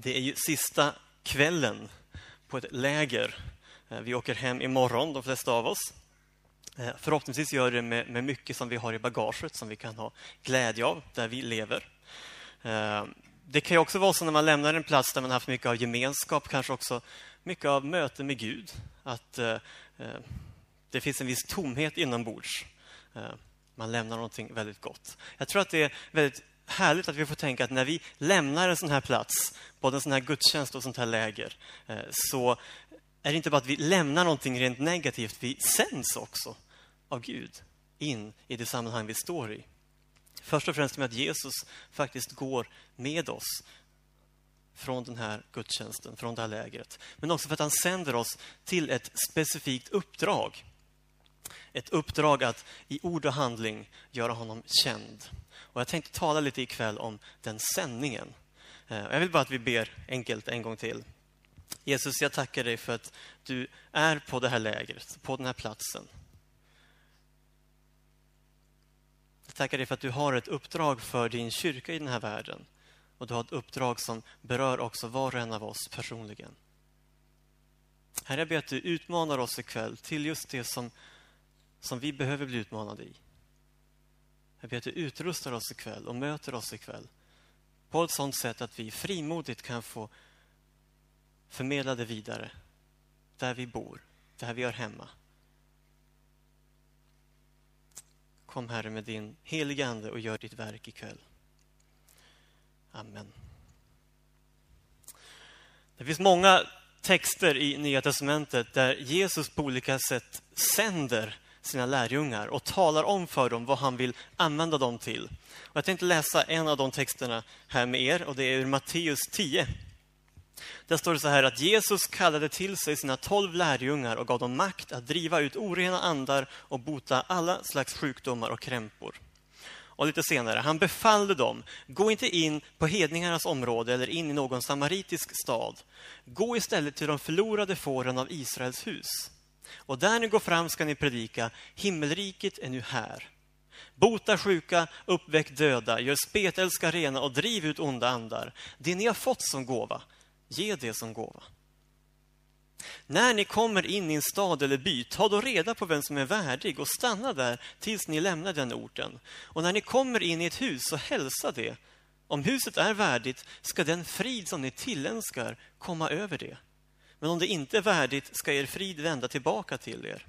Det är ju sista kvällen på ett läger. Eh, vi åker hem imorgon, de flesta av oss. Eh, förhoppningsvis gör det med, med mycket som vi har i bagaget som vi kan ha glädje av där vi lever. Eh, det kan ju också vara så när man lämnar en plats där man haft mycket av gemenskap, kanske också mycket av möte med Gud, att det finns en viss tomhet inombords. Man lämnar någonting väldigt gott. Jag tror att det är väldigt härligt att vi får tänka att när vi lämnar en sån här plats, både en sån här gudstjänst och sånt här läger, eh, så är det inte bara att vi lämnar någonting rent negativt, vi sänds också av Gud in i det sammanhang vi står i. Först och främst med att Jesus faktiskt går med oss från den här gudstjänsten, från det här lägret. Men också för att han sänder oss till ett specifikt uppdrag. Ett uppdrag att i ord och handling göra honom känd. Och jag tänkte tala lite ikväll om den sändningen. Eh, jag vill bara att vi ber enkelt en gång till. Jesus, jag tackar dig för att du är på det här lägret, på den här platsen. Jag tackar dig för att du har ett uppdrag för din kyrka i den här världen. Och du har ett uppdrag som berör också var och en av oss personligen. Herre, jag ber att du utmanar oss ikväll till just det som, som vi behöver bli utmanade i. Jag ber att du utrustar oss ikväll och möter oss ikväll på ett sådant sätt att vi frimodigt kan få förmedla det vidare där vi bor, där vi hör hemma. Kom Herre med din heliga Ande och gör ditt verk ikväll. Amen. Det finns många texter i Nya Testamentet där Jesus på olika sätt sänder sina lärjungar och talar om för dem vad han vill använda dem till. Och jag tänkte läsa en av de texterna här med er och det är ur Matteus 10. Där står det så här att Jesus kallade till sig sina tolv lärjungar och gav dem makt att driva ut orena andar och bota alla slags sjukdomar och krämpor. Och lite senare, han befallde dem, gå inte in på hedningarnas område eller in i någon samaritisk stad. Gå istället till de förlorade fåren av Israels hus. Och där ni går fram ska ni predika, himmelriket är nu här. Bota sjuka, uppväck döda, gör spetälska rena och driv ut onda andar. Det ni har fått som gåva, ge det som gåva. När ni kommer in i en stad eller by, ta då reda på vem som är värdig och stanna där tills ni lämnar den orten. Och när ni kommer in i ett hus, så hälsa det. Om huset är värdigt ska den frid som ni tillönskar komma över det. Men om det inte är värdigt ska er frid vända tillbaka till er.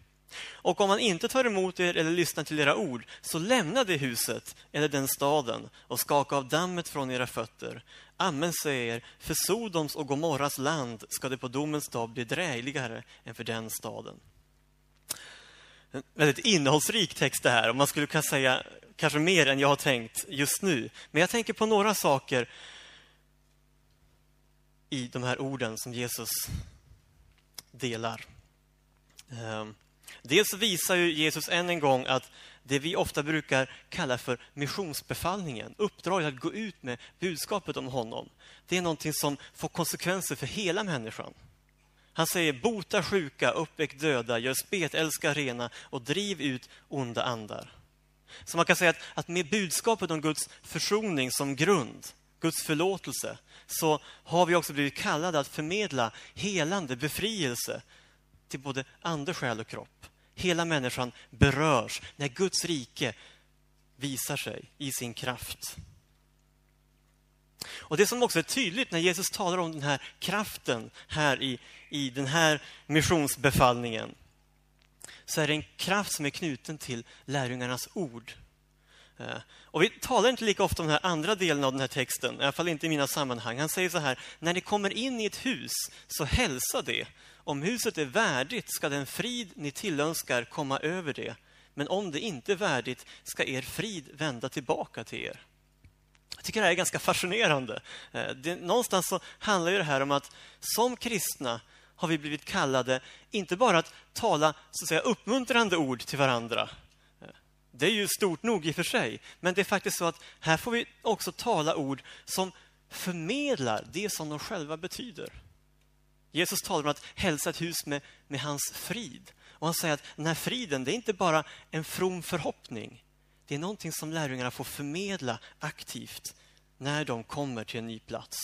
Och om han inte tar emot er eller lyssnar till era ord, så lämna det huset eller den staden och skaka av dammet från era fötter. Amen säger er, för Sodoms och Gomorras land ska det på domens dag bli drägligare än för den staden. En väldigt innehållsrik text det här, och man skulle kunna säga kanske mer än jag har tänkt just nu. Men jag tänker på några saker i de här orden som Jesus delar. Ehm, dels visar ju Jesus än en gång att det vi ofta brukar kalla för missionsbefallningen, uppdraget att gå ut med budskapet om honom, det är någonting som får konsekvenser för hela människan. Han säger bota sjuka, uppväck döda, gör spetälska rena och driv ut onda andar. Så man kan säga att, att med budskapet om Guds försoning som grund, Guds förlåtelse, så har vi också blivit kallade att förmedla helande, befrielse till både ande, själ och kropp. Hela människan berörs när Guds rike visar sig i sin kraft. Och Det som också är tydligt när Jesus talar om den här kraften här i, i den här missionsbefallningen så är det en kraft som är knuten till lärjungarnas ord. Eh, och vi talar inte lika ofta om den här andra delen av den här texten, i alla fall inte i mina sammanhang. Han säger så här, när ni kommer in i ett hus, så hälsa det. Om huset är värdigt ska den frid ni tillönskar komma över det. Men om det inte är värdigt ska er frid vända tillbaka till er. Jag tycker det här är ganska fascinerande. Eh, det, någonstans så handlar det här om att som kristna har vi blivit kallade, inte bara att tala så att säga, uppmuntrande ord till varandra, det är ju stort nog i och för sig. Men det är faktiskt så att här får vi också tala ord som förmedlar det som de själva betyder. Jesus talar om att hälsa ett hus med, med hans frid. Och Han säger att den här friden, det är inte bara en from förhoppning. Det är någonting som lärjungarna får förmedla aktivt när de kommer till en ny plats.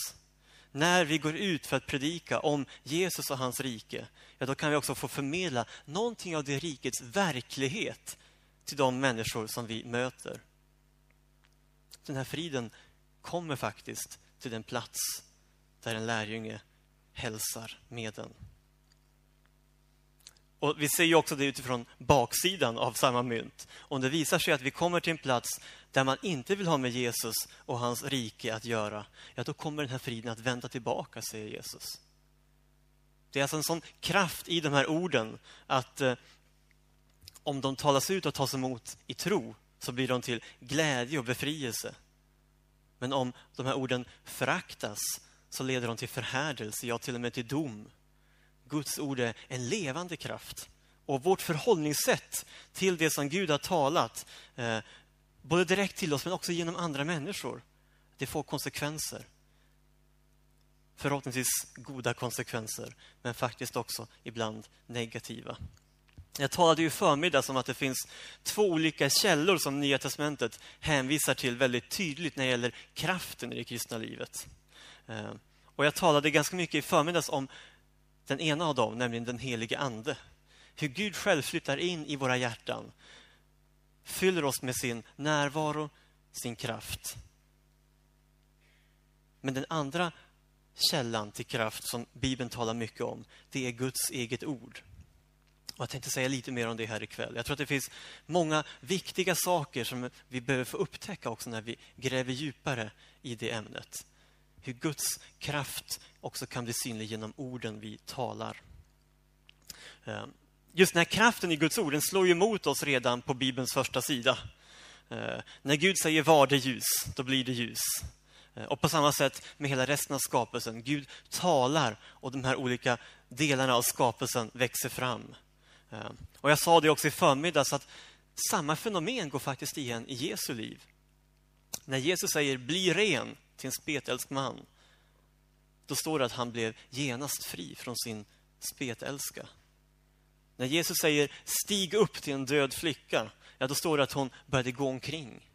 när vi går ut för att predika om Jesus och hans rike, ja, då kan vi också få förmedla någonting av det rikets verklighet till de människor som vi möter. Den här friden kommer faktiskt till den plats där en lärjunge hälsar med den. Och Vi ser ju också det utifrån baksidan av samma mynt. Om det visar sig att vi kommer till en plats där man inte vill ha med Jesus och hans rike att göra, ja, då kommer den här friden att vända tillbaka, säger Jesus. Det är alltså en sån kraft i de här orden att eh, om de talas ut och tas emot i tro så blir de till glädje och befrielse. Men om de här orden föraktas så leder de till förhärdelse, ja till och med till dom. Guds ord är en levande kraft. Och vårt förhållningssätt till det som Gud har talat, eh, både direkt till oss men också genom andra människor, det får konsekvenser. Förhoppningsvis goda konsekvenser, men faktiskt också ibland negativa. Jag talade ju förmiddags om att det finns två olika källor som Nya Testamentet hänvisar till väldigt tydligt när det gäller kraften i det kristna livet. Eh, och jag talade ganska mycket i förmiddags om den ena av dem, nämligen den helige Ande. Hur Gud själv flyttar in i våra hjärtan, fyller oss med sin närvaro, sin kraft. Men den andra källan till kraft som Bibeln talar mycket om, det är Guds eget ord. Och jag tänkte säga lite mer om det här ikväll. Jag tror att det finns många viktiga saker som vi behöver få upptäcka också när vi gräver djupare i det ämnet. Hur Guds kraft också kan bli synlig genom orden vi talar. Ehm, just den här kraften i Guds ord den slår ju emot oss redan på Bibelns första sida. Ehm, när Gud säger var det ljus, då blir det ljus. Ehm, och på samma sätt med hela resten av skapelsen. Gud talar och de här olika delarna av skapelsen växer fram. Eh, och jag sa det också i förmiddags att samma fenomen går faktiskt igen i Jesu liv. När Jesus säger bli ren till en spetälsk man, då står det att han blev genast fri från sin spetälska. När Jesus säger stig upp till en död flicka, ja, då står det att hon började gå omkring.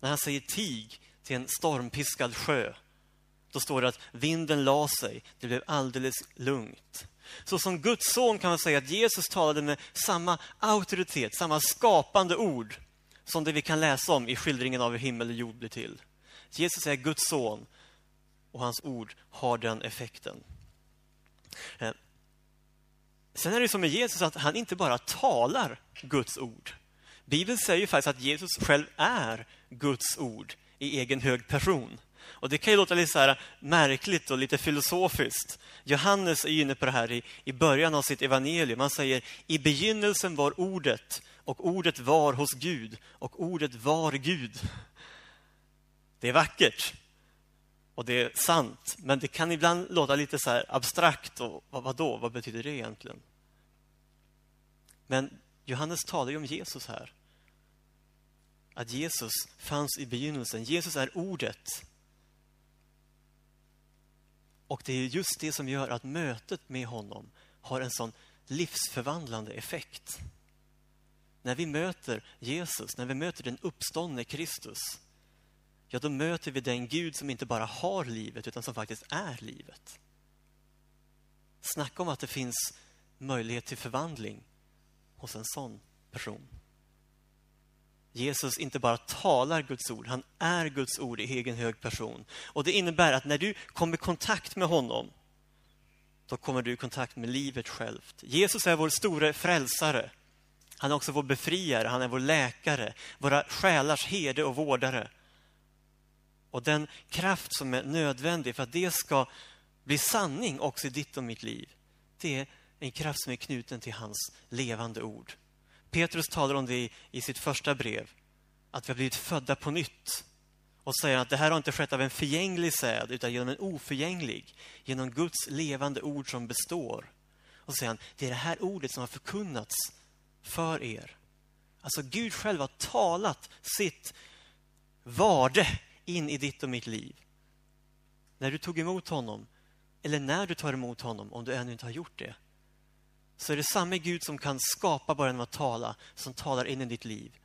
När han säger tig till en stormpiskad sjö, då står det att vinden la sig, det blev alldeles lugnt. Så som Guds son kan man säga att Jesus talade med samma auktoritet, samma skapande ord som det vi kan läsa om i skildringen av hur himmel och jord blir till. Jesus är Guds son och hans ord har den effekten. Eh, sen är det som med Jesus att han inte bara talar Guds ord. Bibeln säger faktiskt att Jesus själv är Guds ord i egen hög person. Och Det kan ju låta lite så märkligt och lite filosofiskt. Johannes är inne på det här i, i början av sitt evangelium. Han säger i begynnelsen var ordet och ordet var hos Gud och ordet var Gud. Det är vackert och det är sant, men det kan ibland låta lite så abstrakt. Och vad, vadå. Vad betyder det egentligen? Men Johannes talar ju om Jesus här. Att Jesus fanns i begynnelsen. Jesus är ordet. Och det är just det som gör att mötet med honom har en sån livsförvandlande effekt. När vi möter Jesus, när vi möter den uppståndne Kristus, ja, då möter vi den Gud som inte bara har livet, utan som faktiskt är livet. Snacka om att det finns möjlighet till förvandling hos en sån person. Jesus inte bara talar Guds ord, han är Guds ord i egen hög person. Och Det innebär att när du kommer i kontakt med honom, då kommer du i kontakt med livet självt. Jesus är vår store frälsare. Han är också vår befriare, han är vår läkare, våra själars herde och vårdare. Och den kraft som är nödvändig för att det ska bli sanning också i ditt och mitt liv, det är en kraft som är knuten till hans levande ord. Petrus talar om det i, i sitt första brev, att vi har blivit födda på nytt. Och säger att det här har inte skett av en förgänglig säd, utan genom en oförgänglig, genom Guds levande ord som består. Och så säger han, det är det här ordet som har förkunnats för er. Alltså Gud själv har talat sitt varde in i ditt och mitt liv. När du tog emot honom, eller när du tar emot honom, om du ännu inte har gjort det, så är det samma Gud som kan skapa bara genom att tala, som talar in i ditt liv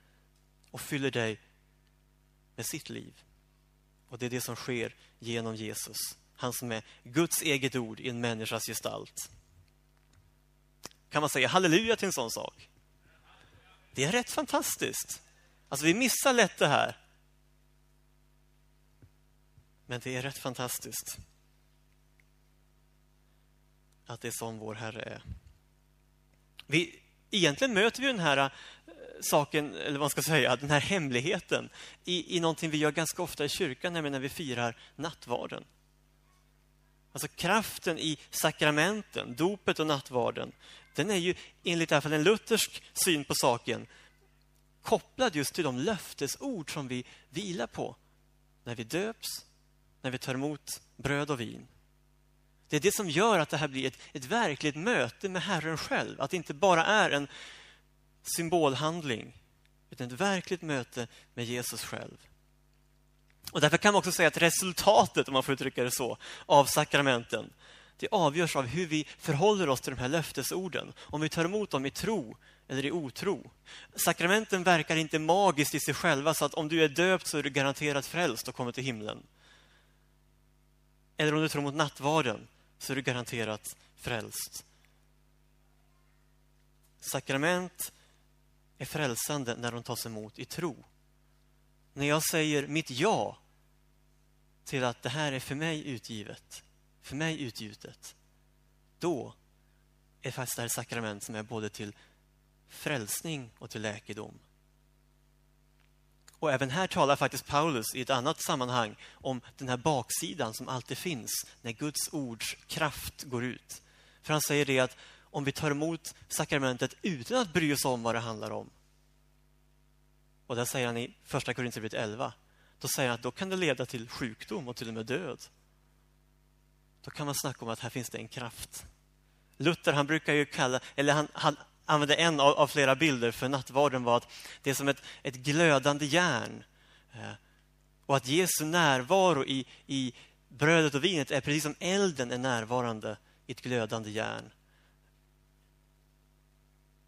och fyller dig med sitt liv. Och det är det som sker genom Jesus Han som är Guds eget ord i en människas gestalt. Kan man säga halleluja till en sån sak? Det är rätt fantastiskt. Alltså, vi missar lätt det här. Men det är rätt fantastiskt att det är som vår Herre är. Vi, egentligen möter vi den här eh, saken, eller vad man ska säga, den här hemligheten i, i någonting vi gör ganska ofta i kyrkan, nämligen när vi firar nattvarden. Alltså kraften i sakramenten, dopet och nattvarden, den är ju enligt i alla fall en luthersk syn på saken kopplad just till de löftesord som vi vilar på när vi döps, när vi tar emot bröd och vin. Det är det som gör att det här blir ett, ett verkligt möte med Herren själv. Att det inte bara är en symbolhandling, utan ett verkligt möte med Jesus själv. Och Därför kan man också säga att resultatet, om man får uttrycka det så, av sakramenten, det avgörs av hur vi förhåller oss till de här löftesorden. Om vi tar emot dem i tro eller i otro. Sakramenten verkar inte magiskt i sig själva, så att om du är döpt så är du garanterat frälst och kommer till himlen. Eller om du tror mot nattvarden så är du garanterat frälst. Sakrament är frälsande när de tas emot i tro. När jag säger mitt ja till att det här är för mig utgivet, för mig utgjutet, då är faktiskt det här sakrament som är både till frälsning och till läkedom. Och även här talar faktiskt Paulus i ett annat sammanhang om den här baksidan som alltid finns när Guds ords kraft går ut. För han säger det att om vi tar emot sakramentet utan att bry oss om vad det handlar om. Och det säger han i första Korinthierbrevet 11. Då säger han att då kan det leda till sjukdom och till och med död. Då kan man snacka om att här finns det en kraft. Luther han brukar ju kalla, eller han, han använde en av, av, flera bilder för nattvarden var att det är som ett, ett glödande järn. Eh, och att Jesu närvaro i, i brödet och vinet är precis som elden är närvarande i ett glödande järn.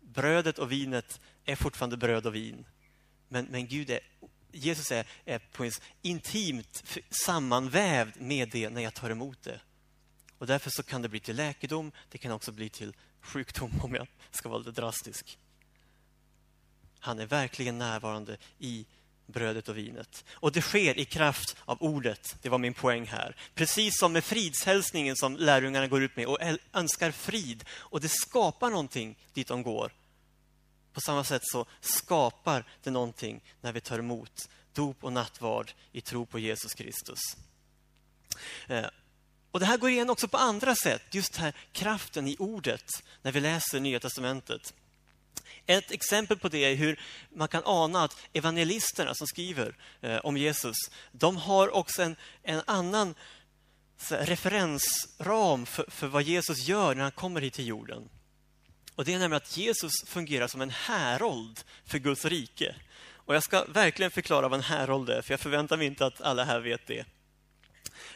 Brödet och vinet är fortfarande bröd och vin. Men, men Gud är, Jesus är, är på en intimt sammanvävd med det när jag tar emot det. Och Därför så kan det bli till läkedom, det kan också bli till sjukdom om jag ska vara lite drastisk. Han är verkligen närvarande i brödet och vinet. Och det sker i kraft av ordet. Det var min poäng här. Precis som med fridshälsningen som lärjungarna går ut med och önskar frid. Och det skapar någonting dit de går. På samma sätt så skapar det någonting när vi tar emot dop och nattvard i tro på Jesus Kristus. Eh, och Det här går igen också på andra sätt, just här kraften i ordet när vi läser Nya testamentet. Ett exempel på det är hur man kan ana att evangelisterna som skriver eh, om Jesus, de har också en, en annan här, referensram för, för vad Jesus gör när han kommer hit till jorden. Och Det är nämligen att Jesus fungerar som en härold för Guds rike. Och Jag ska verkligen förklara vad en härold är, för jag förväntar mig inte att alla här vet det.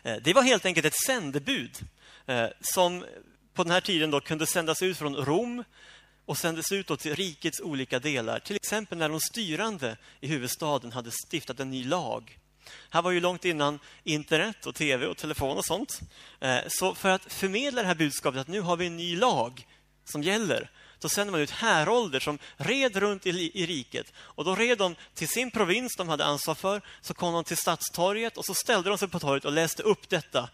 Eh, det var helt enkelt ett sändebud eh, som på den här tiden då kunde sändas ut från Rom och sändes ut till rikets olika delar. Till exempel när de styrande i huvudstaden hade stiftat en ny lag. Här var ju långt innan internet och tv och telefon och sånt. Eh, så för att förmedla det här budskapet att nu har vi en ny lag som gäller så sände man ut härolder som red runt i, i riket. Och Då red de till sin provins de hade ansvar för. Så kom de till Stadstorget och så ställde de sig på torget och läste upp detta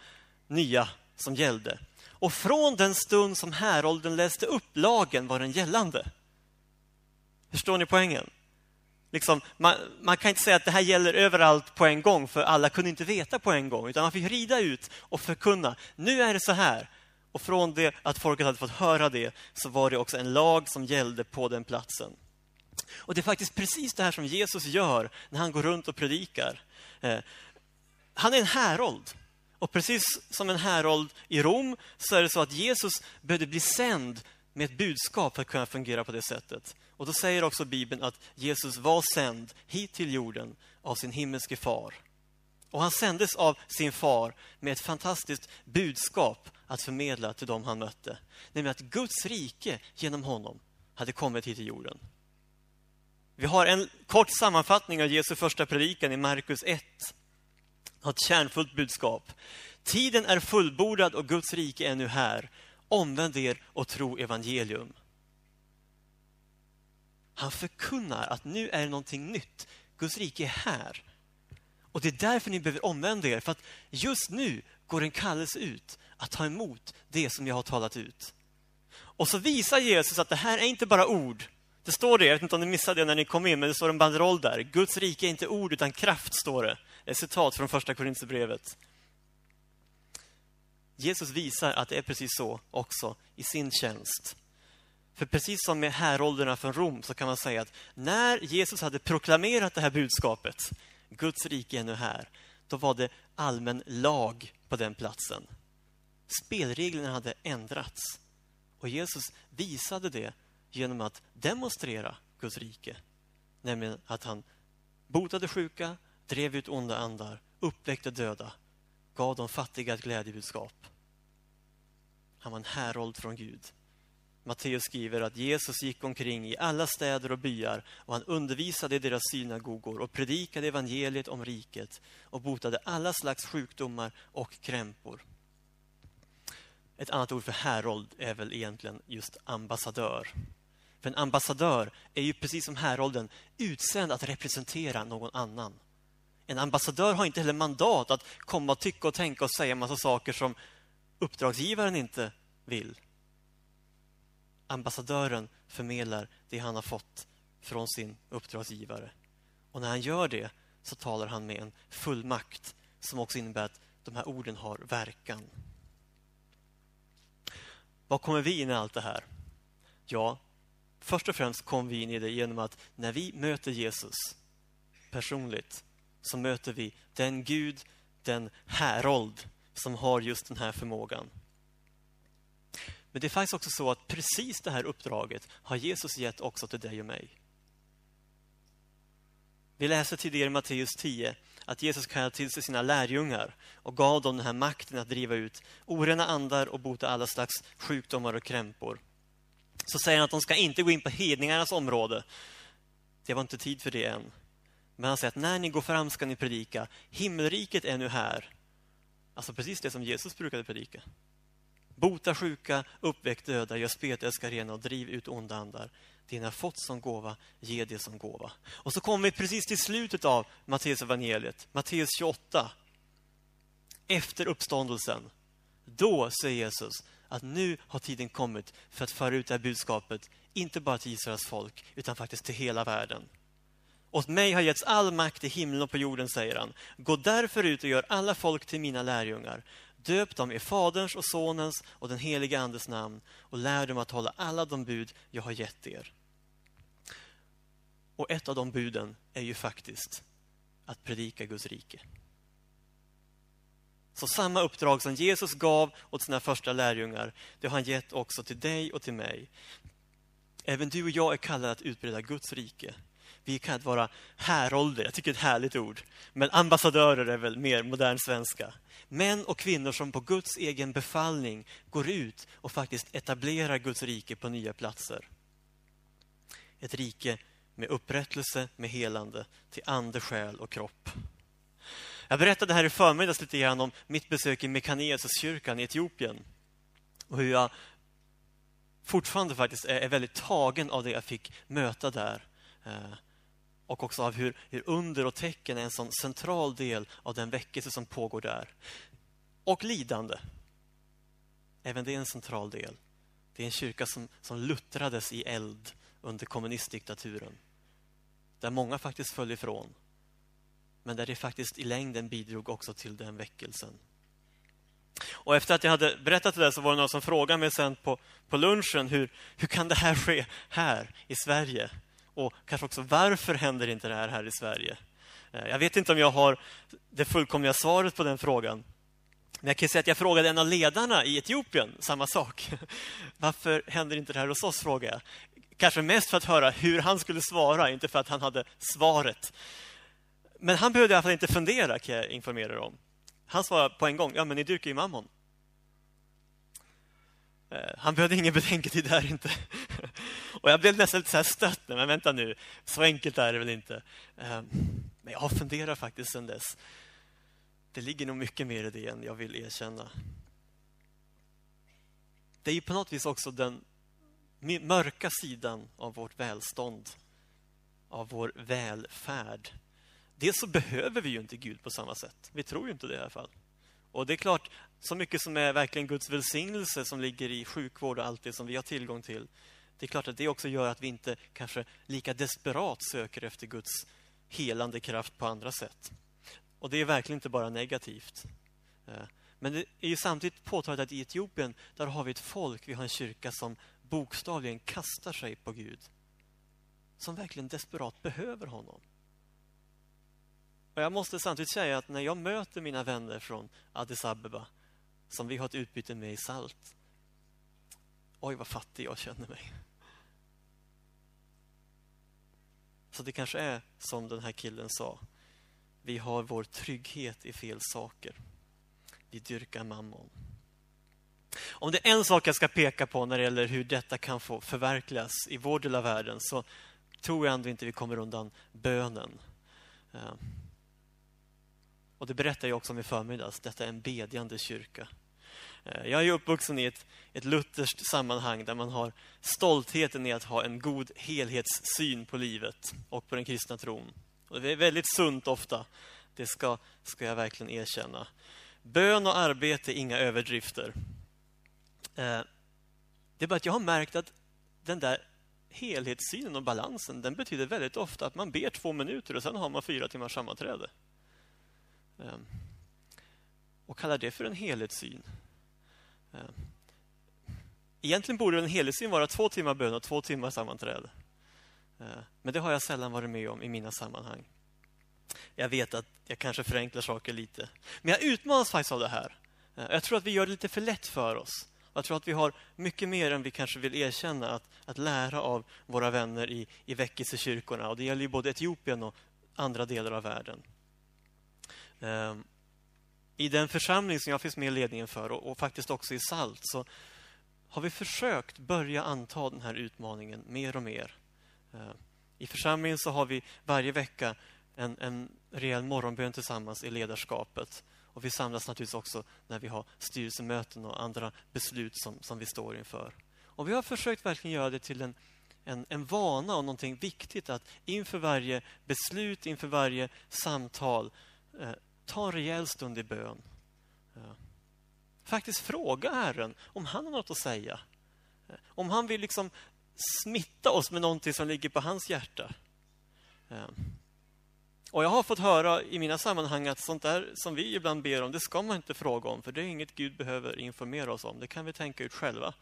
nya som gällde. Och från den stund som härolden läste upp lagen var den gällande. Förstår ni poängen? Liksom, man, man, kan inte säga att det här gäller överallt på en gång, för alla kunde inte veta på en gång. Utan man fick rida ut och förkunna. Nu är det så här. Och från det att folket hade fått höra det så var det också en lag som gällde på den platsen. Och det är faktiskt precis det här som Jesus gör när han går runt och predikar. Eh, han är en härold. Och precis som en härold i Rom så är det så att Jesus behövde bli sänd med ett budskap för att kunna fungera på det sättet. Och då säger också Bibeln att Jesus var sänd hit till jorden av sin himmelske far. Och han sändes av sin far med ett fantastiskt budskap att förmedla till dem han mötte. Nämligen att Guds rike genom honom hade kommit hit till jorden. Vi har en kort sammanfattning av Jesu första predikan i Markus 1. har ett kärnfullt budskap. Tiden är fullbordad och Guds rike är nu här. Omvänd er och tro evangelium. Han förkunnar att nu är det någonting nytt. Guds rike är här. Och det är därför ni behöver omvända er, för att just nu går en kallelse ut att ta emot det som jag har talat ut. Och så visar Jesus att det här är inte bara ord. Det står det, jag vet inte om ni missade det när ni kom in, men det står en banderoll där. Guds rike är inte ord utan kraft, står det. Ett citat från första Korinthierbrevet. Jesus visar att det är precis så också i sin tjänst. För precis som med härolderna från Rom så kan man säga att när Jesus hade proklamerat det här budskapet, Guds rike är nu här, då var det allmän lag på den platsen. Spelreglerna hade ändrats. Och Jesus visade det genom att demonstrera Guds rike. Nämligen att han botade sjuka, drev ut onda andar, uppväckte döda, gav de fattiga ett glädjebudskap. Han var en härold från Gud. Matteus skriver att Jesus gick omkring i alla städer och byar och han undervisade i deras synagogor och predikade evangeliet om riket och botade alla slags sjukdomar och krämpor. Ett annat ord för härold är väl egentligen just ambassadör. För en ambassadör är ju precis som härolden utsänd att representera någon annan. En ambassadör har inte heller mandat att komma och tycka och tänka och säga en massa saker som uppdragsgivaren inte vill. Ambassadören förmedlar det han har fått från sin uppdragsgivare. Och när han gör det så talar han med en fullmakt som också innebär att de här orden har verkan. Var kommer vi in i allt det här? Ja, först och främst kommer vi in i det genom att när vi möter Jesus personligt så möter vi den Gud, den härold som har just den här förmågan. Men det är faktiskt också så att precis det här uppdraget har Jesus gett också till dig och mig. Vi läste tidigare i Matteus 10 att Jesus kallade till sig sina lärjungar och gav dem den här makten att driva ut orena andar och bota alla slags sjukdomar och krämpor. Så säger han att de ska inte gå in på hedningarnas område. Det var inte tid för det än. Men han säger att när ni går fram ska ni predika. Himmelriket är nu här. Alltså precis det som Jesus brukade predika. Bota sjuka, uppväck döda, gör spetälska rena och driv ut onda andar. Det ni har fått som gåva, ge det som gåva. Och så kommer vi precis till slutet av Matteus evangeliet, Matteus 28. Efter uppståndelsen. Då säger Jesus att nu har tiden kommit för att föra ut det här budskapet, inte bara till Israels folk, utan faktiskt till hela världen. Åt mig har getts all makt i himlen och på jorden, säger han. Gå därför ut och gör alla folk till mina lärjungar. Döp dem i Faderns och Sonens och den helige Andes namn och lär dem att hålla alla de bud jag har gett er. Och ett av de buden är ju faktiskt att predika Guds rike. Så samma uppdrag som Jesus gav åt sina första lärjungar, det har han gett också till dig och till mig. Även du och jag är kallade att utbreda Guds rike. Vi kan vara härolder, jag tycker det är ett härligt ord. Men ambassadörer är väl mer modern svenska. Män och kvinnor som på Guds egen befallning går ut och faktiskt etablerar Guds rike på nya platser. Ett rike med upprättelse, med helande till ande, själ och kropp. Jag berättade här i förmiddags lite grann om mitt besök i Mekanesuskyrkan i Etiopien. Och hur jag fortfarande faktiskt är väldigt tagen av det jag fick möta där. Eh, och också av hur, hur under och tecken är en sån central del av den väckelse som pågår där. Och lidande. Även det är en central del. Det är en kyrka som, som luttrades i eld under kommunistdiktaturen. Där många faktiskt föll ifrån. Men där det faktiskt i längden bidrog också till den väckelsen. Och efter att jag hade berättat det där så var det någon som frågade mig sen på, på lunchen hur, hur kan det här ske här i Sverige? Och kanske också varför händer inte det här här i Sverige? Eh, jag vet inte om jag har det fullkomliga svaret på den frågan. Men jag kan säga att jag frågade en av ledarna i Etiopien samma sak. Varför händer inte det här hos oss, frågade jag. Kanske mest för att höra hur han skulle svara, inte för att han hade svaret. Men han behövde i alla fall inte fundera, kan jag informera er om. Han svarade på en gång, ja men ni dyrkar ju mammon. Eh, han behövde ingen betänketid där inte. Och jag blev nästan lite så här stött. Men vänta nu, så enkelt är det väl inte. Ehm, men jag har funderat faktiskt sedan dess. det ligger nog mycket mer i det än jag vill erkänna. Det är ju på något vis också den mörka sidan av vårt välstånd, av vår välfärd. Dels så behöver vi ju inte Gud på samma sätt. Vi tror ju inte det i alla fall. Och det är klart, så mycket som är verkligen Guds välsignelse som ligger i sjukvård och allt det som vi har tillgång till. Det är klart att det också gör att vi inte kanske lika desperat söker efter Guds helande kraft på andra sätt. Och det är verkligen inte bara negativt. Eh, men det är ju samtidigt påtagligt att i Etiopien, där har vi ett folk, vi har en kyrka som bokstavligen kastar sig på Gud. Som verkligen desperat behöver honom. Och jag måste samtidigt säga att när jag möter mina vänner från Addis Abeba, som vi har ett utbyte med i Salt, oj vad fattig jag känner mig. Så det kanske är som den här killen sa. Vi har vår trygghet i fel saker. Vi dyrkar mammon. Om det är en sak jag ska peka på när det gäller hur detta kan få förverkligas i vår del av världen så tror jag ändå inte vi kommer undan bönen. Eh, och det berättade jag också om i förmiddags. Detta är en bedjande kyrka. Eh, jag är uppvuxen i ett, ett lutherskt sammanhang där man har stoltheten i att ha en god helhetssyn på livet och på den kristna tron. Och det är väldigt sunt ofta. Det ska, ska jag verkligen erkänna. Bön och arbete, inga överdrifter. Eh, det är bara att jag har märkt att den där helhetssynen och balansen, den betyder väldigt ofta att man ber två minuter och sen har man fyra timmars sammanträde. Ehm, och kallar det för en helhetssyn. Ehm, egentligen borde en helhetssyn vara två timmar bön och två timmar sammanträde. Ehm, men det har jag sällan varit med om i mina sammanhang. Jag vet att jag kanske förenklar saker lite. Men jag utmanas faktiskt av det här. Jag tror att vi gör det lite för lätt för oss. Jag tror att vi har mycket mer än vi kanske vill erkänna att, att lära av våra vänner i, i väckelsekyrkorna. Och det gäller ju både Etiopien och andra delar av världen. Ehm, I den församling som jag finns med i ledningen för och, och, faktiskt också i SALT så har vi försökt börja anta den här utmaningen mer och mer. Ehm, I församlingen så har vi varje vecka en, en rejäl morgonbön tillsammans i ledarskapet. Och vi samlas naturligtvis också när vi har styrelsemöten och andra beslut som, som vi står inför. Och vi har försökt verkligen göra det till en, en, en vana och någonting viktigt att inför varje beslut, inför varje samtal eh, ta en rejäl stund i bön. Eh, faktiskt fråga Herren om han har något att säga. Eh, om han vill liksom smitta oss med någonting som ligger på hans hjärta. Eh, och jag har fått höra i mina sammanhang att sånt där som vi ibland ber om, det ska man inte fråga om, för det är inget Gud behöver informera oss om. Det kan vi tänka ut själva.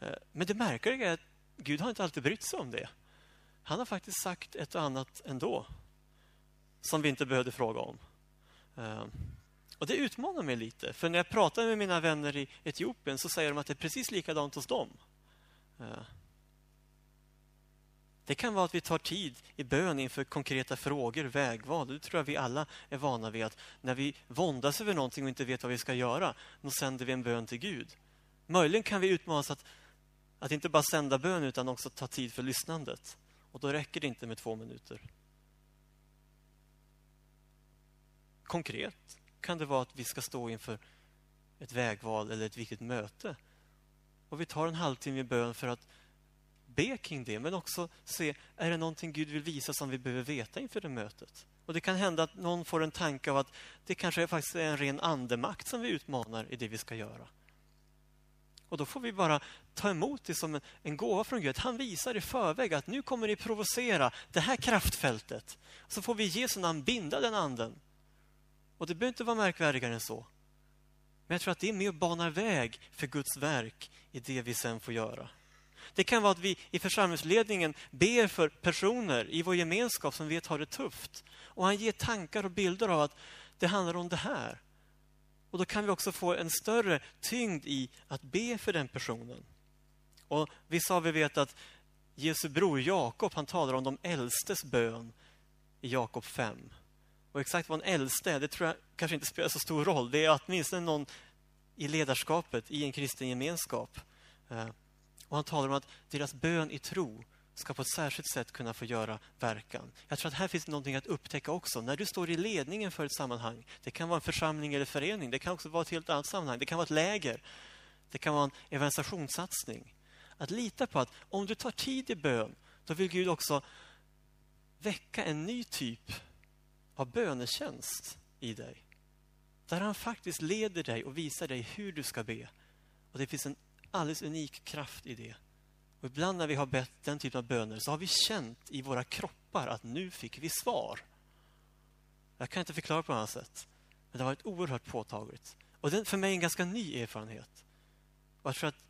Eh, men det märkliga är att Gud har inte alltid brytt sig om det. Han har faktiskt sagt ett och annat ändå, som vi inte behövde fråga om. Eh, och det utmanar mig lite, för när jag pratar med mina vänner i Etiopien så säger de att det är precis likadant hos dem. Eh, det kan vara att vi tar tid i bön inför konkreta frågor, vägval. Det tror jag vi alla är vana vid. att När vi våndas över någonting och inte vet vad vi ska göra, då sänder vi en bön till Gud. Möjligen kan vi utmanas att, att inte bara sända bön utan också ta tid för lyssnandet. Och då räcker det inte med två minuter. Konkret kan det vara att vi ska stå inför ett vägval eller ett viktigt möte. Och vi tar en halvtimme i bön för att be kring det, men också se, är det någonting Gud vill visa som vi behöver veta inför det mötet? Och Det kan hända att någon får en tanke av att det kanske faktiskt är en ren andemakt som vi utmanar i det vi ska göra. Och Då får vi bara ta emot det som en, en gåva från Gud. Han visar i förväg att nu kommer ni provocera det här kraftfältet. Så får vi i Jesu namn binda den anden. Och Det behöver inte vara märkvärdigare än så. Men jag tror att det är med och banar väg för Guds verk i det vi sen får göra. Det kan vara att vi i församlingsledningen ber för personer i vår gemenskap som vet har det tufft. Och han ger tankar och bilder av att det handlar om det här. Och då kan vi också få en större tyngd i att be för den personen. Och Vissa av er vet att Jesu bror Jakob han talar om de äldstes bön i Jakob 5. Och exakt vad en äldste är, det tror jag kanske inte spelar så stor roll. Det är åtminstone någon i ledarskapet i en kristen gemenskap. Eh, och han talar om att deras bön i tro ska på ett särskilt sätt kunna få göra verkan. Jag tror att här finns någonting att upptäcka också. När du står i ledningen för ett sammanhang, det kan vara en församling eller förening, det kan också vara ett helt annat sammanhang, det kan vara ett läger, det kan vara en evangelisationssatsning. Att lita på att om du tar tid i bön, då vill Gud också väcka en ny typ av bönetjänst i dig. Där han faktiskt leder dig och visar dig hur du ska be. Och Det finns en alldeles unik kraft i det. Och ibland när vi har bett den typen av böner så har vi känt i våra kroppar att nu fick vi svar. Jag kan inte förklara på annat sätt. Men det har varit oerhört påtagligt. Och det är för mig en ganska ny erfarenhet. Och jag tror att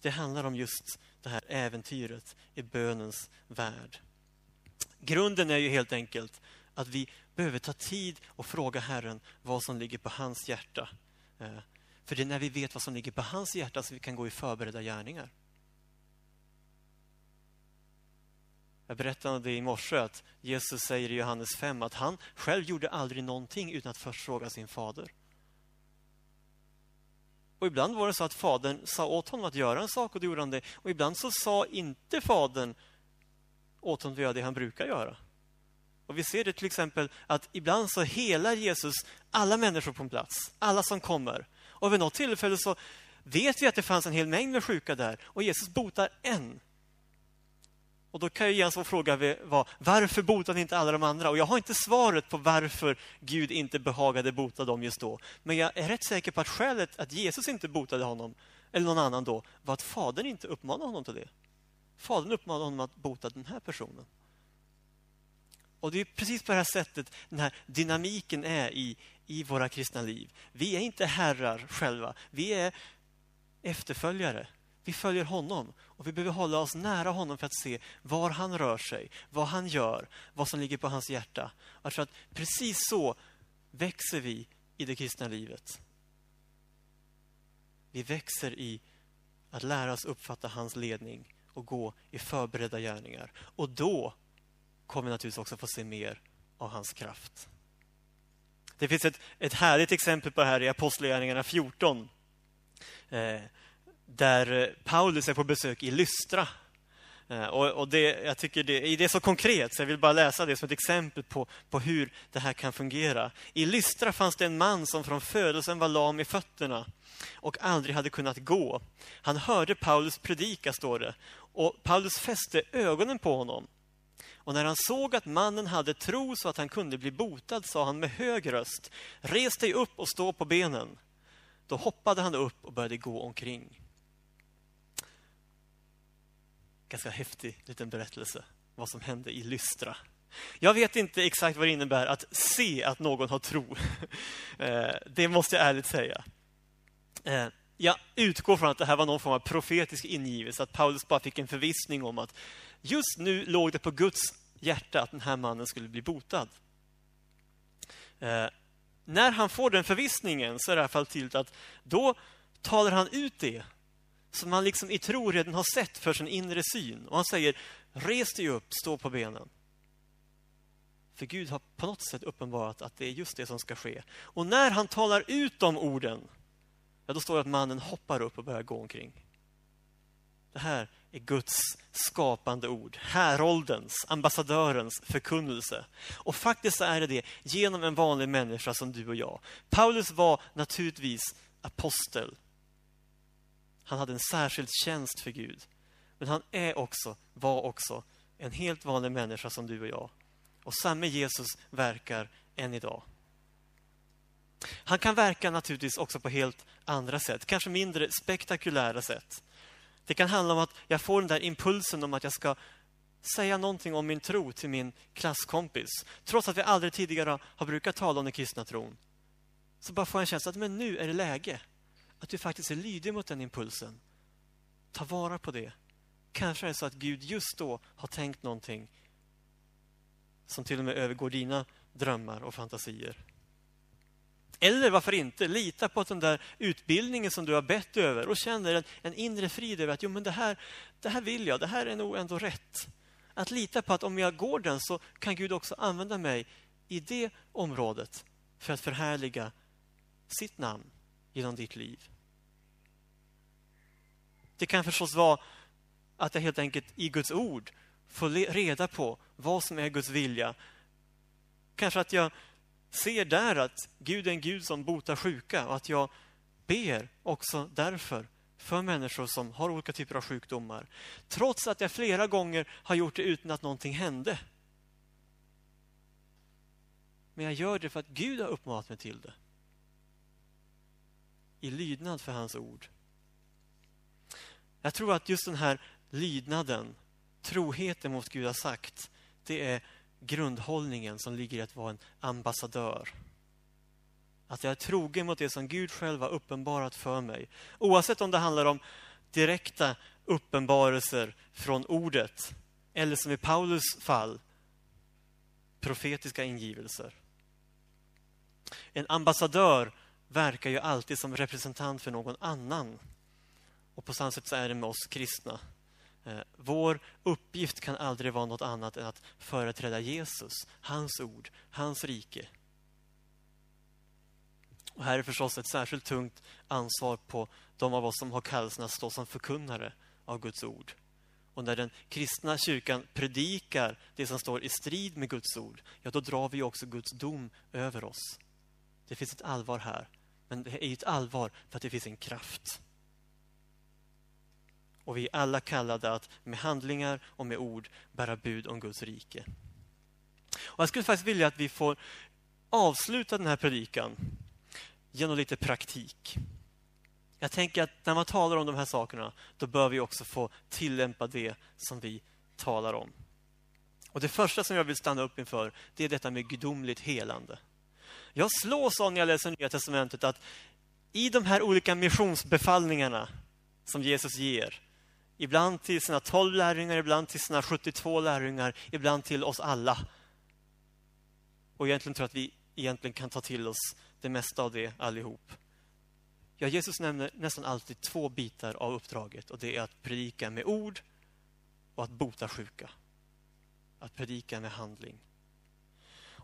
det handlar om just det här äventyret i bönens värld. Grunden är ju helt enkelt att vi behöver ta tid och fråga Herren vad som ligger på hans hjärta. Eh, för det är när vi vet vad som ligger på hans hjärta som vi kan gå i förberedda gärningar. Jag berättade i morse att Jesus säger i Johannes 5 att han själv gjorde aldrig någonting utan att först fråga sin fader. Och ibland var det så att fadern sa åt honom att göra en sak och då gjorde han det. Och ibland så sa inte fadern åt honom att göra det han brukar göra. Och Vi ser det till exempel att ibland så helar Jesus alla människor på en plats, alla som kommer. Och vid något tillfälle så vet vi att det fanns en hel mängd med sjuka där och Jesus botar en. Och då kan ju Jens fråga var, varför botade inte alla de andra? Och jag har inte svaret på varför Gud inte behagade bota dem just då. Men jag är rätt säker på att skälet att Jesus inte botade honom, eller någon annan då, var att Fadern inte uppmanade honom till det. Fadern uppmanade honom att bota den här personen. Och det är precis på det här sättet den här dynamiken är i, i våra kristna liv. Vi är inte herrar själva. Vi är efterföljare. Vi följer honom och vi behöver hålla oss nära honom för att se var han rör sig, vad han gör, vad som ligger på hans hjärta. Jag tror att precis så växer vi i det kristna livet. Vi växer i att lära oss uppfatta hans ledning och gå i förberedda gärningar. Och då kommer vi naturligtvis också få se mer av hans kraft. Det finns ett, ett härligt exempel på det här i Apostlagärningarna 14. Eh, där Paulus är på besök i Lystra. Eh, och, och det, jag tycker det, det är så konkret, så jag vill bara läsa det som ett exempel på, på hur det här kan fungera. I Lystra fanns det en man som från födelsen var lam i fötterna och aldrig hade kunnat gå. Han hörde Paulus predika, står det, och Paulus fäste ögonen på honom. Och när han såg att mannen hade tro så att han kunde bli botad sa han med hög röst Res dig upp och stå på benen. Då hoppade han upp och började gå omkring. Ganska häftig liten berättelse vad som hände i Lystra. Jag vet inte exakt vad det innebär att se att någon har tro. Eh, det måste jag ärligt säga. Eh, jag utgår från att det här var någon form av profetisk ingivelse, att Paulus bara fick en förvissning om att just nu låg det på Guds hjärta att den här mannen skulle bli botad. Eh, när han får den förvissningen så är det i alla fall tydligt att då talar han ut det som han liksom i tro redan har sett för sin inre syn. Och han säger, res dig upp, stå på benen. För Gud har på något sätt uppenbarat att det är just det som ska ske. Och när han talar ut de orden, ja, då står det att mannen hoppar upp och börjar gå omkring. Det här är Guds skapande ord, häroldens, ambassadörens förkunnelse. Och faktiskt är det det genom en vanlig människa som du och jag. Paulus var naturligtvis apostel. Han hade en särskild tjänst för Gud. Men han är också, var också en helt vanlig människa som du och jag. Och samme Jesus verkar än idag. Han kan verka naturligtvis också på helt andra sätt, kanske mindre spektakulära sätt. Det kan handla om att jag får den där impulsen om att jag ska säga någonting om min tro till min klasskompis. Trots att vi aldrig tidigare har brukat tala om den kristna tron. Så bara får jag en känsla att men nu är det läge. Att du faktiskt är lydig mot den impulsen. Ta vara på det. Kanske är det så att Gud just då har tänkt någonting som till och med övergår dina drömmar och fantasier. Eller varför inte lita på att den där utbildningen som du har bett över och känner en, en inre frid över att jo, men det, här, det här vill jag, det här är nog ändå rätt. Att lita på att om jag går den så kan Gud också använda mig i det området för att förhärliga sitt namn genom ditt liv. Det kan förstås vara att jag helt enkelt i Guds ord får reda på vad som är Guds vilja. Kanske att jag ser där att Gud är en Gud som botar sjuka och att jag ber också därför för människor som har olika typer av sjukdomar. Trots att jag flera gånger har gjort det utan att någonting hände. Men jag gör det för att Gud har uppmanat mig till det. I lydnad för hans ord. Jag tror att just den här lydnaden, troheten mot Gud har sagt, det är grundhållningen som ligger i att vara en ambassadör. Att jag är trogen mot det som Gud själv har uppenbarat för mig. Oavsett om det handlar om direkta uppenbarelser från ordet eller som i Paulus fall, profetiska ingivelser. En ambassadör verkar ju alltid som representant för någon annan. Och på samma sätt så är det med oss kristna. Eh, vår uppgift kan aldrig vara något annat än att företräda Jesus, hans ord, hans rike. Och här är förstås ett särskilt tungt ansvar på de av oss som har kallelsen att stå som förkunnare av Guds ord. Och när den kristna kyrkan predikar det som står i strid med Guds ord, ja, då drar vi också Guds dom över oss. Det finns ett allvar här, men det är ett allvar för att det finns en kraft. Och vi är alla kallade att med handlingar och med ord bära bud om Guds rike. Och jag skulle faktiskt vilja att vi får avsluta den här predikan genom lite praktik. Jag tänker att när man talar om de här sakerna, då bör vi också få tillämpa det som vi talar om. Och Det första som jag vill stanna upp inför, det är detta med gudomligt helande. Jag slås av när jag läser Nya Testamentet att i de här olika missionsbefallningarna som Jesus ger, ibland till sina tolv lärjungar, ibland till sina 72 lärjungar, ibland till oss alla. Och egentligen tror jag att vi egentligen kan ta till oss det mesta av det allihop. Ja, Jesus nämner nästan alltid två bitar av uppdraget och det är att predika med ord och att bota sjuka. Att predika med handling.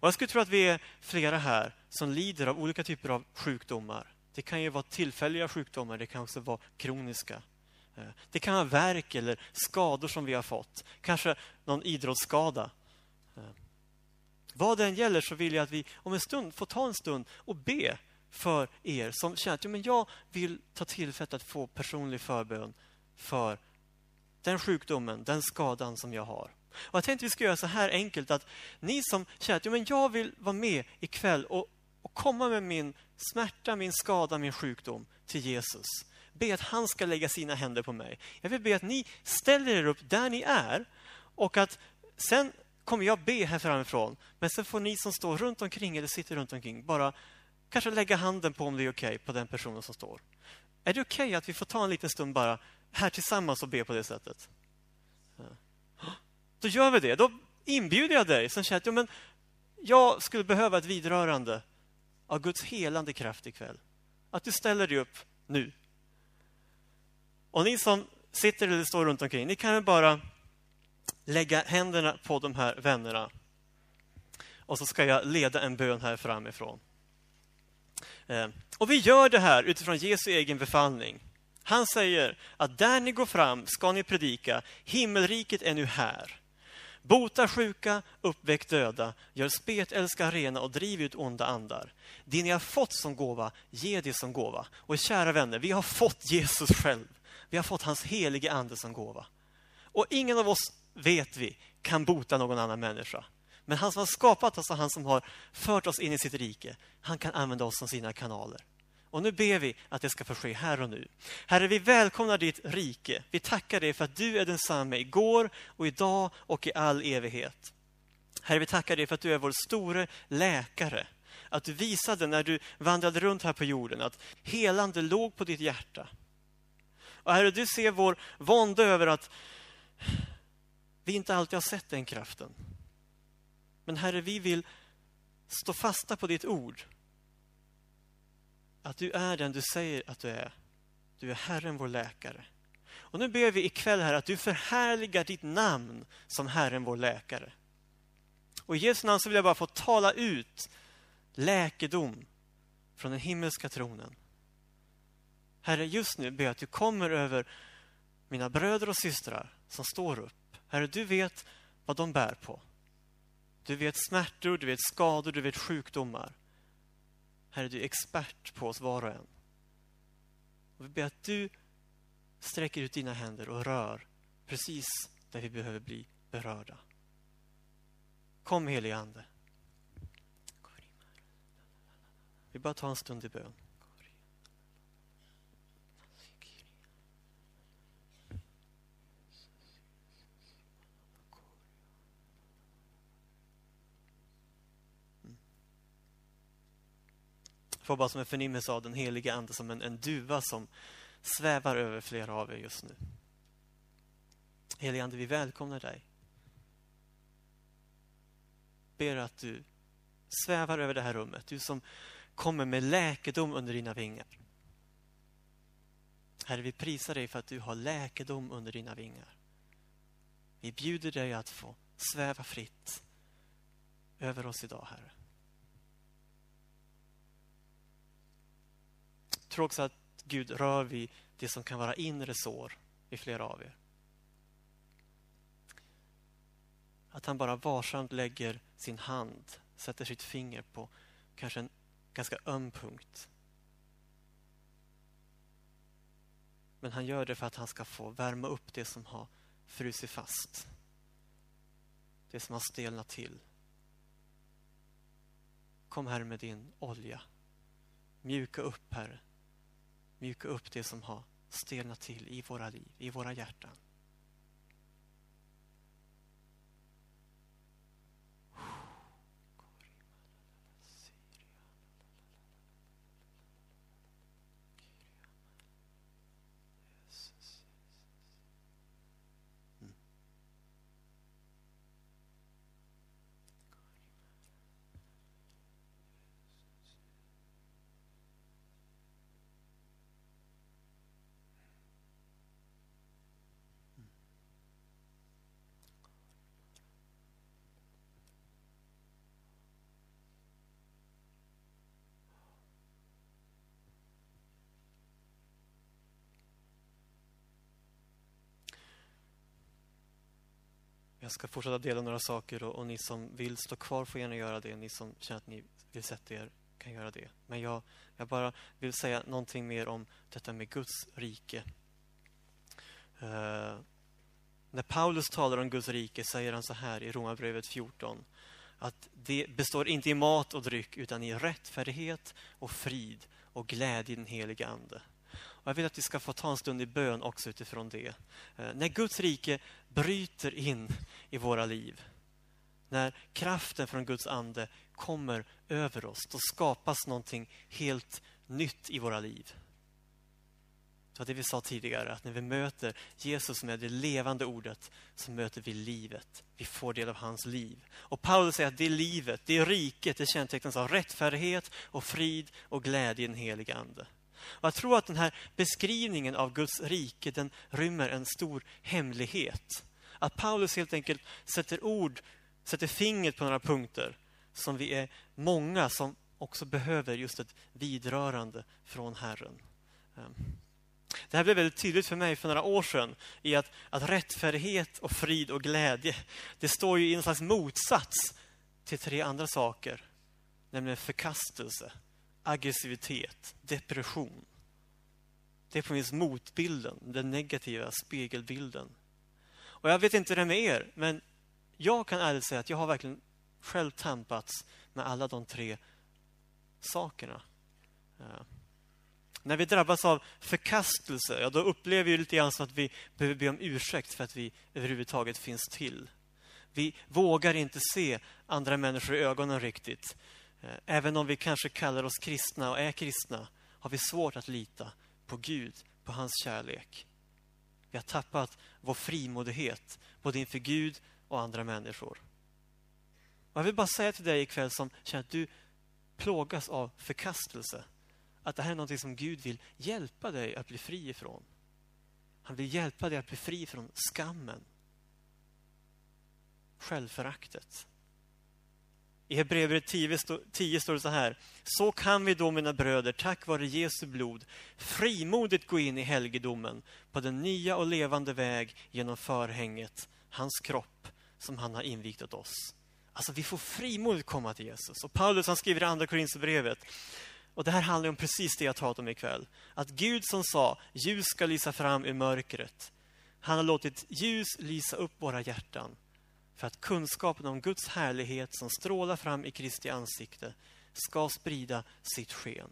Och Jag skulle tro att vi är flera här som lider av olika typer av sjukdomar. Det kan ju vara tillfälliga sjukdomar, det kan också vara kroniska. Eh, det kan vara verk eller skador som vi har fått. Kanske någon idrottsskada. Eh, vad det än gäller så vill jag att vi om en stund får ta en stund och be för er som känner att ja, men jag vill ta tillfället att få personlig förbön för den sjukdomen, den skadan som jag har. Och Jag tänkte att vi ska göra så här enkelt att ni som känner att ja, men jag vill vara med ikväll och, och komma med min smärta, min skada, min sjukdom till Jesus. Be att han ska lägga sina händer på mig. Jag vill be att ni ställer er upp där ni är och att sen kommer jag be här framifrån. Men sen får ni som står runt omkring eller sitter runt omkring bara kanske lägga handen på om det är okej okay, på den personen som står. Är det okej okay att vi får ta en liten stund bara här tillsammans och be på det sättet? Då gör vi det. Då inbjuder jag dig som känner att ja, men jag skulle behöva ett vidrörande av Guds helande kraft ikväll. Att du ställer dig upp nu. Och ni som sitter eller står runt omkring, ni kan väl bara lägga händerna på de här vännerna. Och så ska jag leda en bön här framifrån. Eh, och vi gör det här utifrån Jesu egen befallning. Han säger att där ni går fram ska ni predika, himmelriket är nu här. Bota sjuka, uppväck döda, gör spetälska rena och driv ut onda andar. Det ni har fått som gåva, ge det som gåva. Och kära vänner, vi har fått Jesus själv. Vi har fått hans helige ande som gåva. Och ingen av oss vet vi, kan bota någon annan människa. Men han som har skapat oss och han som har fört oss in i sitt rike, han kan använda oss som sina kanaler. Och nu ber vi att det ska få ske här och nu. Herre, vi välkomnar ditt rike. Vi tackar dig för att du är densamme igår och idag och i all evighet. Herre, vi tackar dig för att du är vår store läkare. Att du visade när du vandrade runt här på jorden att helande låg på ditt hjärta. Och Herre, du ser vår vånda över att vi inte alltid har sett den kraften. Men Herre, vi vill stå fasta på ditt ord. Att du är den du säger att du är. Du är Herren, vår läkare. Och nu ber vi ikväll här att du förhärligar ditt namn som Herren, vår läkare. Och i Jesu namn så vill jag bara få tala ut läkedom från den himmelska tronen. Herre, just nu ber jag att du kommer över mina bröder och systrar som står upp Herre, du vet vad de bär på. Du vet smärtor, du vet skador, du vet sjukdomar. Herre, du är expert på oss var och en. Och vi ber att du sträcker ut dina händer och rör precis där vi behöver bli berörda. Kom helige Ande. Vi bara tar en stund i bön. Får bara som en förnimmelse av den heliga Ande som en, en duva som svävar över flera av er just nu. Helige Ande, vi välkomnar dig. Ber att du svävar över det här rummet. Du som kommer med läkedom under dina vingar. Herre, vi prisar dig för att du har läkedom under dina vingar. Vi bjuder dig att få sväva fritt över oss idag, Herre. Tror också att Gud rör vid det som kan vara inre sår i flera av er. Att han bara varsamt lägger sin hand, sätter sitt finger på kanske en ganska öm punkt. Men han gör det för att han ska få värma upp det som har frusit fast. Det som har stelnat till. Kom här med din olja. Mjuka upp, Herre. Mjuka upp det som har stelnat till i våra liv, i våra hjärtan. Jag ska fortsätta dela några saker och, och, ni som vill stå kvar får gärna göra det. Ni som känner att ni vill sätta er kan göra det. Men jag, jag bara vill säga någonting mer om detta med Guds rike. Uh, när Paulus talar om Guds rike säger han så här i Romarbrevet 14 att det består inte i mat och dryck utan i rättfärdighet och frid och glädje i den heliga Ande. Och jag vill att vi ska få ta en stund i bön också utifrån det. Eh, när Guds rike bryter in i våra liv, när kraften från Guds ande kommer över oss, då skapas någonting helt nytt i våra liv. Det var det vi sa tidigare, att när vi möter Jesus med det levande ordet så möter vi livet. Vi får del av hans liv. Och Paulus säger att det livet, det riket, det kännetecknas av rättfärdighet och frid och glädje i den helige Ande. Och jag tror att den här beskrivningen av Guds rike den rymmer en stor hemlighet. Att Paulus helt enkelt sätter ord, sätter fingret på några punkter som vi är många som också behöver just ett vidrörande från Herren. Ehm, det här blev väldigt tydligt för mig för några år sedan i att, att rättfärdighet och frid och glädje, det står ju i en slags motsats till tre andra saker. Nämligen förkastelse, aggressivitet, depression. Det är på minst motbilden, den negativa spegelbilden. Och jag vet inte hur det är med er, men jag kan ärligt säga att jag har verkligen själv tampats med alla de tre sakerna. Ja. När vi drabbas av förkastelse, ja, då upplever vi lite grann som att vi behöver be om ursäkt för att vi överhuvudtaget finns till. Vi vågar inte se andra människor i ögonen riktigt. Eh, även om vi kanske kallar oss kristna och är kristna har vi svårt att lita på Gud, på hans kärlek. Vi har tappat vår frimodighet både inför Gud och andra människor. Och jag vill bara säga till dig ikväll som känner att du plågas av förkastelse att det här är något som Gud vill hjälpa dig att bli fri ifrån. Han vill hjälpa dig att bli fri från skammen, självföraktet. I Hebreerbrevet 10, 10 står det så här. Så kan vi då, mina bröder, tack vare Jesu blod, frimodigt gå in i helgedomen på den nya och levande väg genom förhänget, hans kropp som han har invigt åt oss. Alltså vi får frimodigt komma till Jesus. Och Paulus han skriver i andra Korinthierbrevet och det här handlar om precis det jag talat om ikväll. Att Gud som sa, ljus ska lysa fram ur mörkret. Han har låtit ljus lysa upp våra hjärtan för att kunskapen om Guds härlighet som strålar fram i Kristi ansikte ska sprida sitt sken.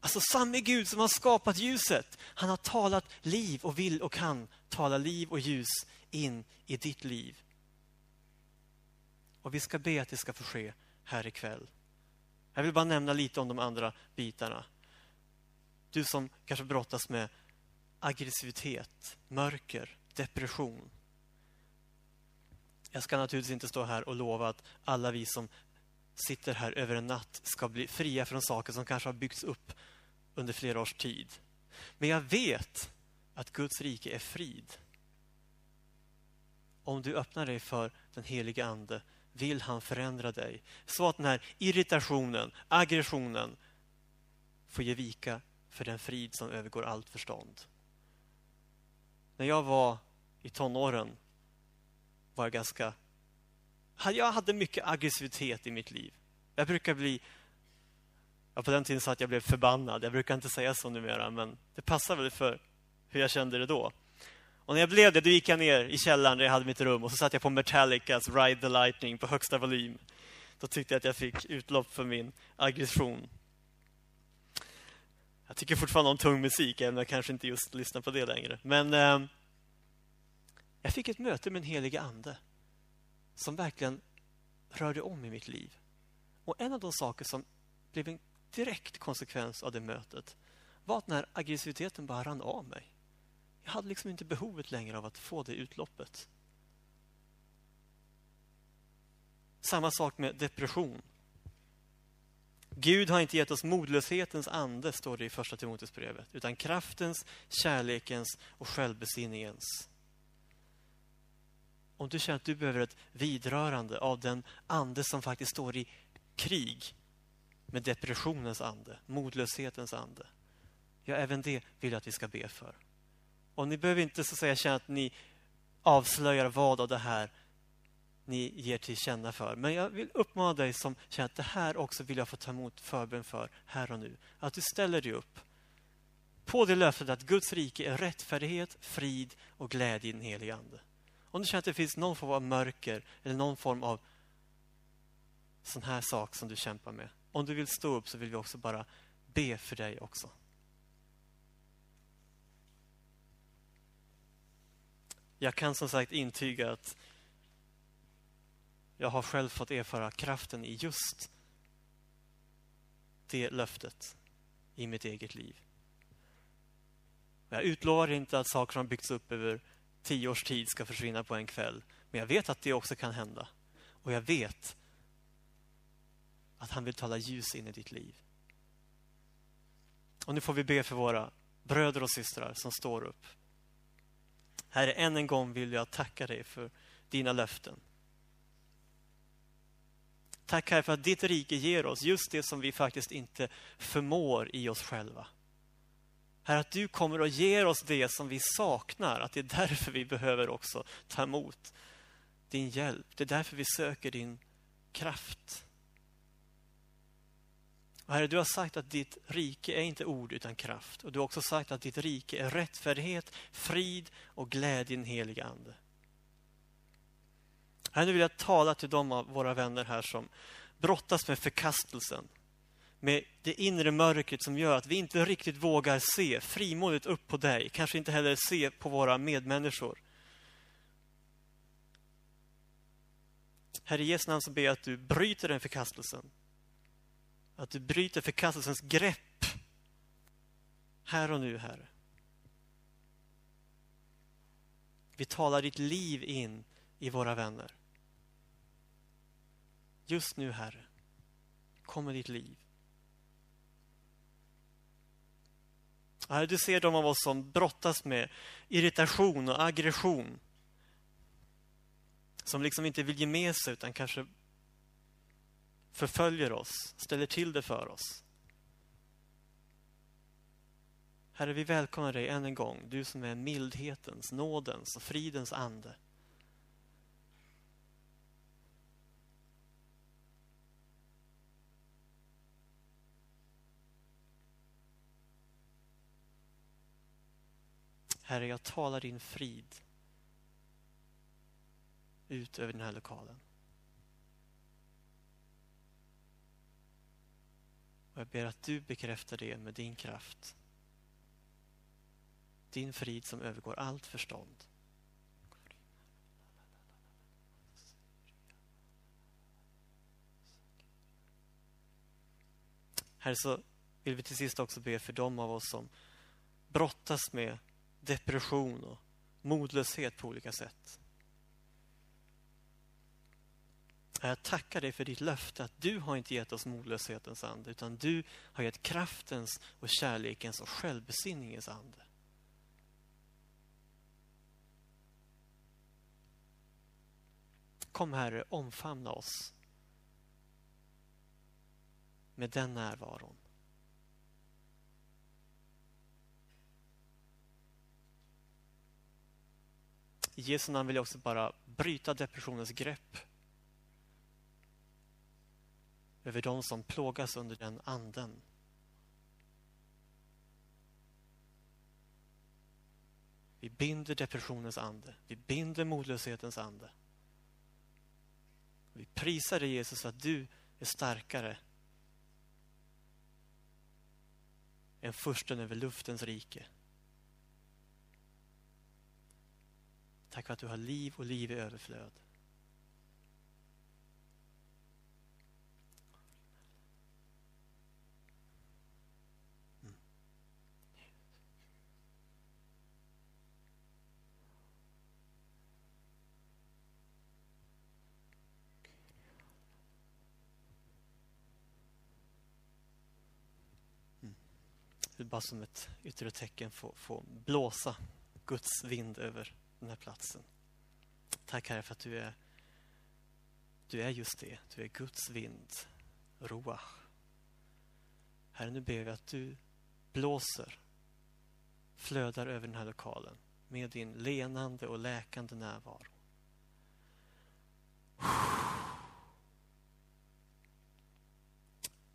Alltså samme Gud som har skapat ljuset. Han har talat liv och vill och kan tala liv och ljus in i ditt liv. Och vi ska be att det ska få ske här ikväll. Jag vill bara nämna lite om de andra bitarna. Du som kanske brottas med aggressivitet, mörker, depression. Jag ska naturligtvis inte stå här och lova att alla vi som sitter här över en natt ska bli fria från saker som kanske har byggts upp under flera års tid. Men jag vet att Guds rike är frid. Om du öppnar dig för den helige Ande vill han förändra dig. Så att den här irritationen, aggressionen får ge vika för den frid som övergår allt förstånd. När jag var i tonåren var jag ganska... Jag hade mycket aggressivitet i mitt liv. Jag brukar bli... Ja, på den tiden sa att jag blev förbannad. Jag brukar inte säga så numera, men det passar väl för hur jag kände det då. Och när jag blev det, då gick jag ner i källaren där jag hade mitt rum och så satte jag på Metallicas Ride the Lightning på högsta volym. Då tyckte jag att jag fick utlopp för min aggression. Jag tycker fortfarande om tung musik, även om jag kanske inte just lyssnar på det längre. Men eh, jag fick ett möte med en helig ande som verkligen rörde om i mitt liv. Och en av de saker som blev en direkt konsekvens av det mötet var att när aggressiviteten bara rann av mig. Jag hade liksom inte behovet längre av att få det utloppet. Samma sak med depression. Gud har inte gett oss modlöshetens ande, står det i första Timoteusbrevet, utan kraftens, kärlekens och självbesinningens. Om du känner att du behöver ett vidrörande av den ande som faktiskt står i krig med depressionens ande, modlöshetens ande. Ja, även det vill jag att vi ska be för. Och ni behöver inte så att säga känna att ni avslöjar vad av det här ni ger till känna för. Men jag vill uppmana dig som känner att det här också vill jag få ta emot förbön för här och nu. Att du ställer dig upp på det löftet att Guds rike är rättfärdighet, frid och glädje i den helige Ande. Om du känner att det finns någon form av mörker eller någon form av sån här sak som du kämpar med. Om du vill stå upp så vill vi också bara be för dig också. Jag kan som sagt intyga att jag har själv fått erfara kraften i just det löftet i mitt eget liv. Jag utlovar inte att saker som byggts upp över tio års tid ska försvinna på en kväll. Men jag vet att det också kan hända. Och jag vet att han vill tala ljus in i ditt liv. Och nu får vi be för våra bröder och systrar som står upp. Herre, än en gång vill jag tacka dig för dina löften. Tack Herre för att ditt rike ger oss just det som vi faktiskt inte förmår i oss själva. Herre, att du kommer och ger oss det som vi saknar. Att det är därför vi behöver också ta emot din hjälp. Det är därför vi söker din kraft. Och herre, du har sagt att ditt rike är inte ord utan kraft. Och du har också sagt att ditt rike är rättfärdighet, frid och glädje i den helige Ande. Herre, nu vill jag tala till de av våra vänner här som brottas med förkastelsen. Med det inre mörkret som gör att vi inte riktigt vågar se frimodigt upp på dig. Kanske inte heller se på våra medmänniskor. Herre, i Jesu namn så ber jag att du bryter den förkastelsen. Att du bryter förkastelsens grepp här och nu, Herre. Vi talar ditt liv in i våra vänner. Just nu, Herre, kommer ditt liv. Herre, du ser de av oss som brottas med irritation och aggression. Som liksom inte vill ge med sig utan kanske förföljer oss, ställer till det för oss. Herre, vi välkomnar dig än en gång, du som är mildhetens, nådens och fridens ande. Herre, jag talar din frid ut över den här lokalen. Och jag ber att du bekräftar det med din kraft. Din frid som övergår allt förstånd. Herre, så vill vi till sist också be för de av oss som brottas med depression och modlöshet på olika sätt. Jag tackar dig för ditt löfte att du har inte gett oss modlöshetens ande utan du har gett kraftens och kärlekens och självbesinningens ande. Kom Herre, omfamna oss med den närvaron. I Jesu namn vill jag också bara bryta depressionens grepp över de som plågas under den anden. Vi binder depressionens ande. Vi binder modlöshetens ande. Vi prisar dig Jesus att du är starkare än försten över luftens rike. Tack för att du har liv och liv i överflöd. Mm. Mm. bara som ett yttre tecken få, få blåsa Guds vind över den här platsen. Tack Herre för att du är, du är just det. Du är Guds vind, Roach. Herre, nu ber vi att du blåser, flödar över den här lokalen med din lenande och läkande närvaro.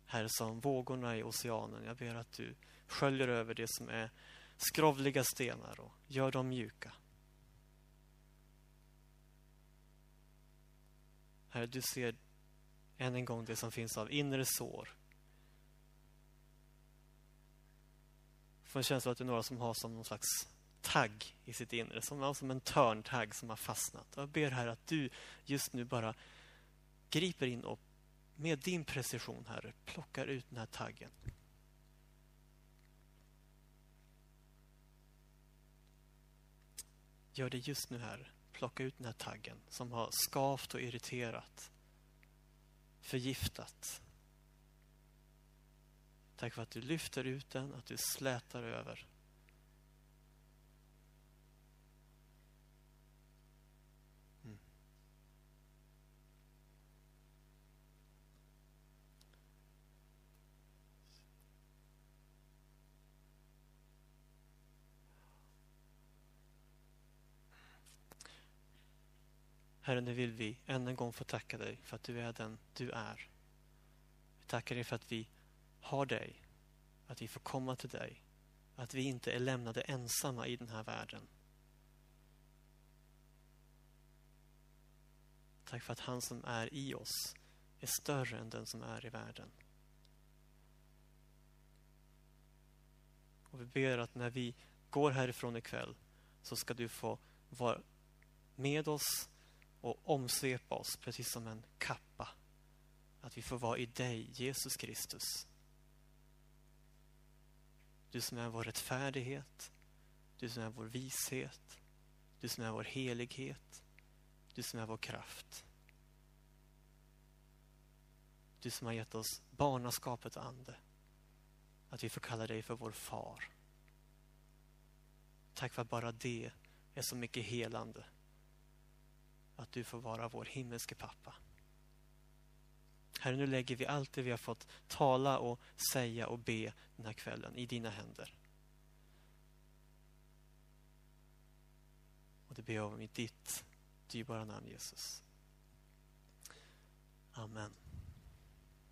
Herre, som vågorna i oceanen, jag ber att du sköljer över det som är skrovliga stenar och gör dem mjuka. Herre, du ser än en gång det som finns av inre sår. Jag får en känsla att det är några som har som någon slags tagg i sitt inre, som, som en törntagg som har fastnat. Jag ber här att du just nu bara griper in och med din precision, Herre, plockar ut den här taggen. Gör det just nu, Herre plocka ut den här taggen som har skavt och irriterat, förgiftat. Tack för att du lyfter ut den, att du slätar över. Herre, nu vill vi än en gång få tacka dig för att du är den du är. Vi tackar dig för att vi har dig, att vi får komma till dig, att vi inte är lämnade ensamma i den här världen. Tack för att han som är i oss är större än den som är i världen. Och vi ber att när vi går härifrån ikväll så ska du få vara med oss och omsvepa oss precis som en kappa. Att vi får vara i dig, Jesus Kristus. Du som är vår rättfärdighet, du som är vår vishet, du som är vår helighet, du som är vår kraft. Du som har gett oss barnaskapet ande. Att vi får kalla dig för vår far. Tack för att bara det är så mycket helande att du får vara vår himmelske pappa. Herre, nu lägger vi allt det vi har fått tala och säga och be den här kvällen i dina händer. Och det ber jag om i ditt dyrbara namn Jesus. Amen.